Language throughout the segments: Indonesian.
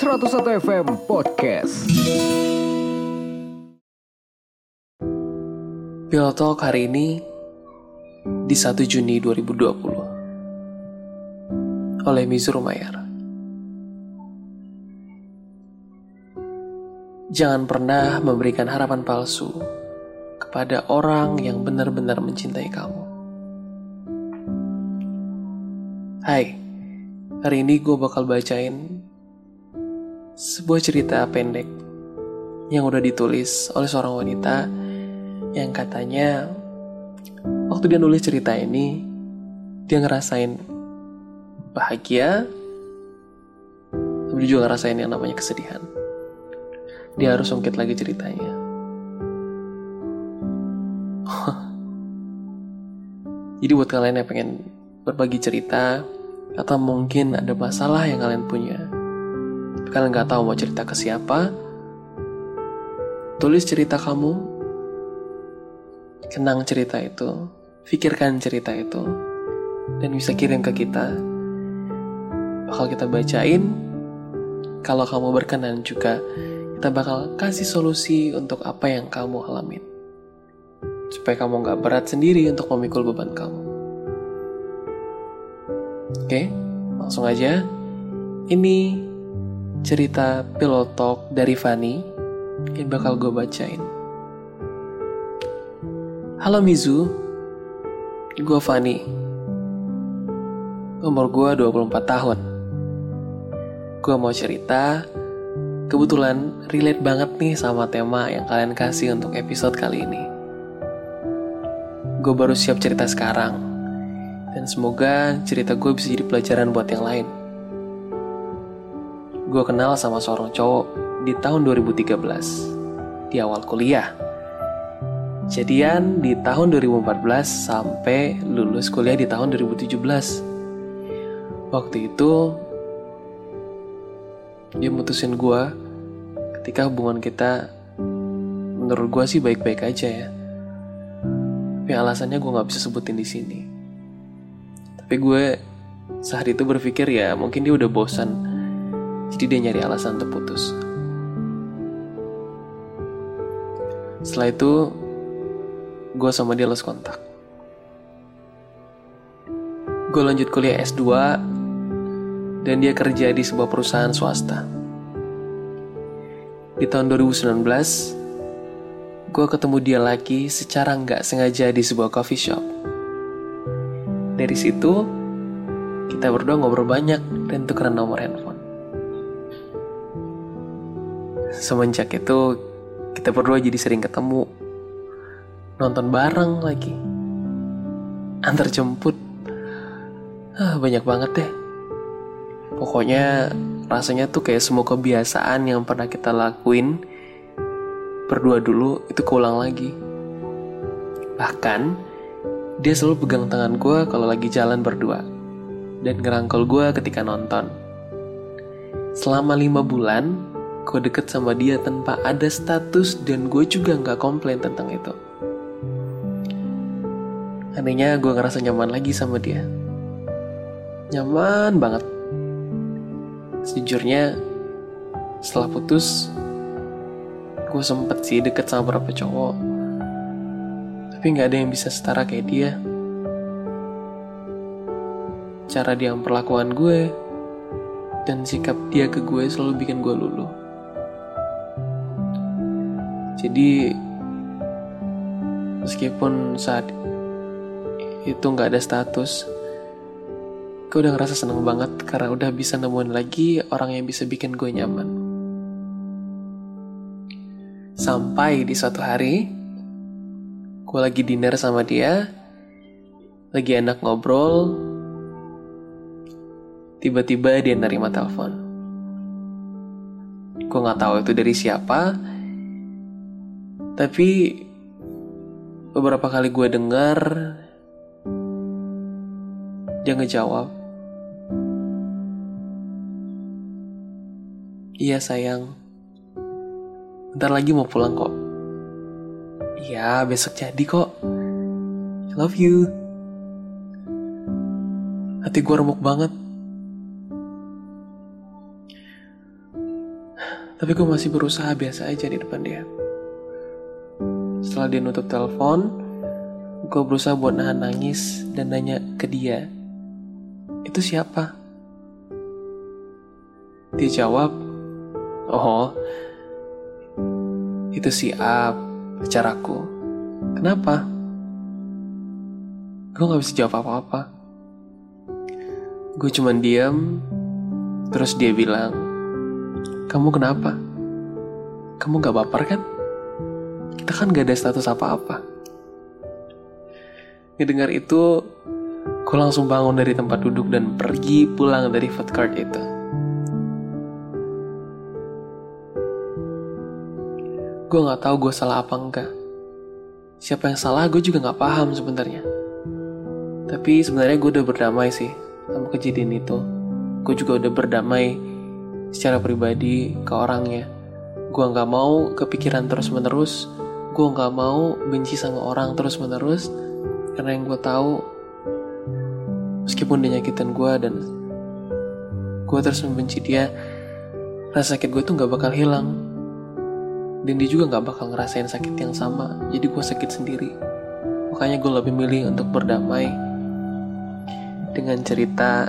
101 FM Podcast. Pilotalk hari ini di 1 Juni 2020 oleh Mizur Mayar. Jangan pernah memberikan harapan palsu kepada orang yang benar-benar mencintai kamu. Hai, hari ini gue bakal bacain sebuah cerita pendek yang udah ditulis oleh seorang wanita yang katanya waktu dia nulis cerita ini dia ngerasain bahagia tapi juga ngerasain yang namanya kesedihan. Dia harus ungkit lagi ceritanya. Jadi buat kalian yang pengen berbagi cerita atau mungkin ada masalah yang kalian punya kalian nggak tahu mau cerita ke siapa tulis cerita kamu kenang cerita itu, pikirkan cerita itu, dan bisa kirim ke kita. Bakal kita bacain. Kalau kamu berkenan juga, kita bakal kasih solusi untuk apa yang kamu alamin. Supaya kamu gak berat sendiri untuk memikul beban kamu. Oke, langsung aja. Ini cerita pilot talk dari Fanny yang bakal gue bacain. Halo Mizu, gue Fanny. Umur gue 24 tahun. Gue mau cerita, kebetulan relate banget nih sama tema yang kalian kasih untuk episode kali ini. Gue baru siap cerita sekarang, dan semoga cerita gue bisa jadi pelajaran buat yang lain. Gue kenal sama seorang cowok di tahun 2013, di awal kuliah Jadian di tahun 2014 sampai lulus kuliah di tahun 2017. Waktu itu dia mutusin gue ketika hubungan kita menurut gue sih baik-baik aja ya. Tapi alasannya gue nggak bisa sebutin di sini. Tapi gue saat itu berpikir ya mungkin dia udah bosan. Jadi dia nyari alasan untuk putus. Setelah itu gue sama dia lost kontak. Gue lanjut kuliah S2 dan dia kerja di sebuah perusahaan swasta. Di tahun 2019, gue ketemu dia lagi secara nggak sengaja di sebuah coffee shop. Dari situ, kita berdua ngobrol banyak dan tukeran nomor handphone. Semenjak itu, kita berdua jadi sering ketemu. Nonton bareng lagi. Antar jemput. Ah, banyak banget deh. Pokoknya rasanya tuh kayak semua kebiasaan yang pernah kita lakuin berdua dulu itu keulang lagi. Bahkan dia selalu pegang tangan gue kalau lagi jalan berdua dan ngerangkul gue ketika nonton. Selama lima bulan gue deket sama dia tanpa ada status dan gue juga nggak komplain tentang itu Anehnya gue ngerasa nyaman lagi sama dia. Nyaman banget. Sejujurnya, setelah putus, gue sempet sih deket sama beberapa cowok. Tapi gak ada yang bisa setara kayak dia. Cara dia memperlakukan gue, dan sikap dia ke gue selalu bikin gue luluh. Jadi, meskipun saat itu nggak ada status gue udah ngerasa seneng banget karena udah bisa nemuin lagi orang yang bisa bikin gue nyaman. Sampai di suatu hari gue lagi dinner sama dia lagi enak ngobrol tiba-tiba dia nerima telepon. Gue nggak tahu itu dari siapa tapi beberapa kali gue dengar dia ngejawab, Iya sayang, bentar lagi mau pulang kok. Iya, besok jadi kok. I love you. Hati gue remuk banget. Tapi gue masih berusaha biasa aja di depan dia. Setelah dia nutup telepon, gue berusaha buat nahan nangis dan nanya ke dia, itu siapa? Dia jawab, oh, itu si A, pacar Kenapa? Gue gak bisa jawab apa-apa. Gue cuman diam, terus dia bilang, kamu kenapa? Kamu gak baper kan? Kita kan gak ada status apa-apa. Ngedengar itu, gue langsung bangun dari tempat duduk dan pergi pulang dari food cart itu. Gue gak tahu gue salah apa enggak. Siapa yang salah gue juga gak paham sebenarnya. Tapi sebenarnya gue udah berdamai sih sama kejadian itu. Gue juga udah berdamai secara pribadi ke orangnya. Gue nggak mau kepikiran terus menerus. Gue nggak mau benci sama orang terus menerus. Karena yang gue tahu, meskipun dia nyakitin gue dan gue terus membenci dia, rasa sakit gue tuh nggak bakal hilang. Dan dia juga nggak bakal ngerasain sakit yang sama. Jadi gue sakit sendiri. Makanya gue lebih milih untuk berdamai dengan cerita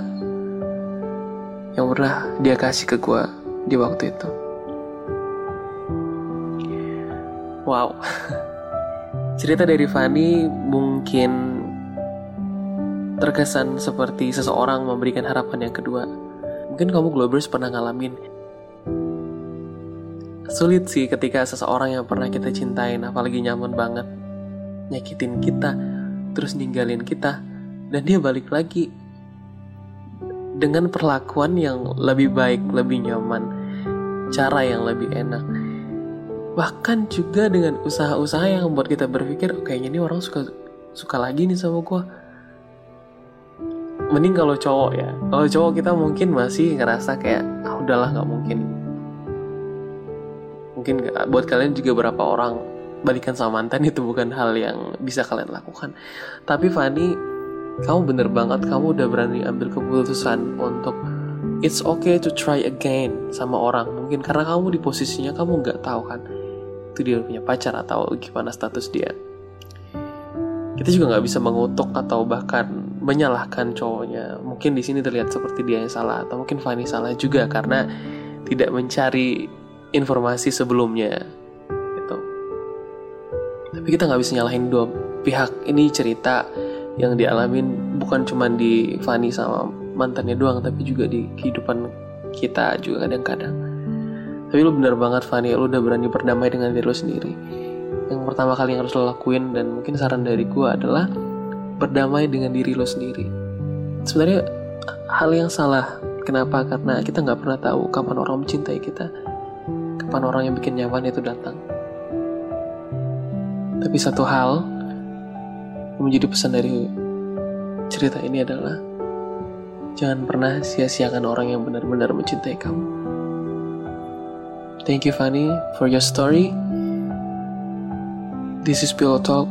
yang pernah dia kasih ke gue di waktu itu. Wow, cerita dari Fanny mungkin terkesan seperti seseorang memberikan harapan yang kedua. Mungkin kamu Globers pernah ngalamin Sulit sih ketika seseorang yang pernah kita cintain apalagi nyaman banget nyakitin kita terus ninggalin kita dan dia balik lagi dengan perlakuan yang lebih baik, lebih nyaman, cara yang lebih enak. Bahkan juga dengan usaha-usaha yang membuat kita berpikir, oh, kayaknya ini orang suka suka lagi nih sama gue. Mending kalau cowok ya, kalau cowok kita mungkin masih ngerasa kayak, ah udahlah nggak mungkin. Mungkin buat kalian juga berapa orang balikan sama mantan itu bukan hal yang bisa kalian lakukan. Tapi Fanny kamu bener banget kamu udah berani ambil keputusan untuk it's okay to try again sama orang mungkin karena kamu di posisinya kamu nggak tahu kan itu dia punya pacar atau gimana status dia. Kita juga nggak bisa mengutuk atau bahkan menyalahkan cowoknya. Mungkin di sini terlihat seperti dia yang salah atau mungkin Fanny salah juga karena tidak mencari informasi sebelumnya gitu. Tapi kita nggak bisa nyalahin dua pihak. Ini cerita yang dialamin bukan cuma di Fanny sama mantannya doang tapi juga di kehidupan kita juga kadang-kadang tapi lu bener banget Fanny lu udah berani berdamai dengan diri lu sendiri. Yang pertama kali yang harus lo lakuin dan mungkin saran dari gue adalah berdamai dengan diri lo sendiri. Sebenarnya hal yang salah kenapa? Karena kita nggak pernah tahu kapan orang mencintai kita kapan orang yang bikin nyaman itu datang. Tapi satu hal menjadi pesan dari cerita ini adalah jangan pernah sia-siakan orang yang benar-benar mencintai kamu. Thank you Fanny for your story. This is Pillow Talk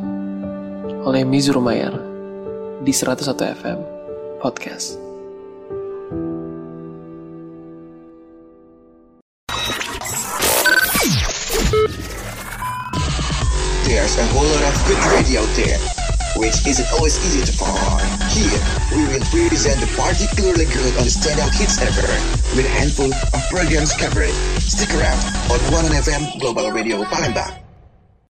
oleh Mizur Mayer di 101 FM Podcast. There's a whole lot of good radio out there. which isn't always easy to find. Here, we will present the particularly good on the standout hits ever with a handful of programs covered. Stick around on 1FM Global Radio Palembang.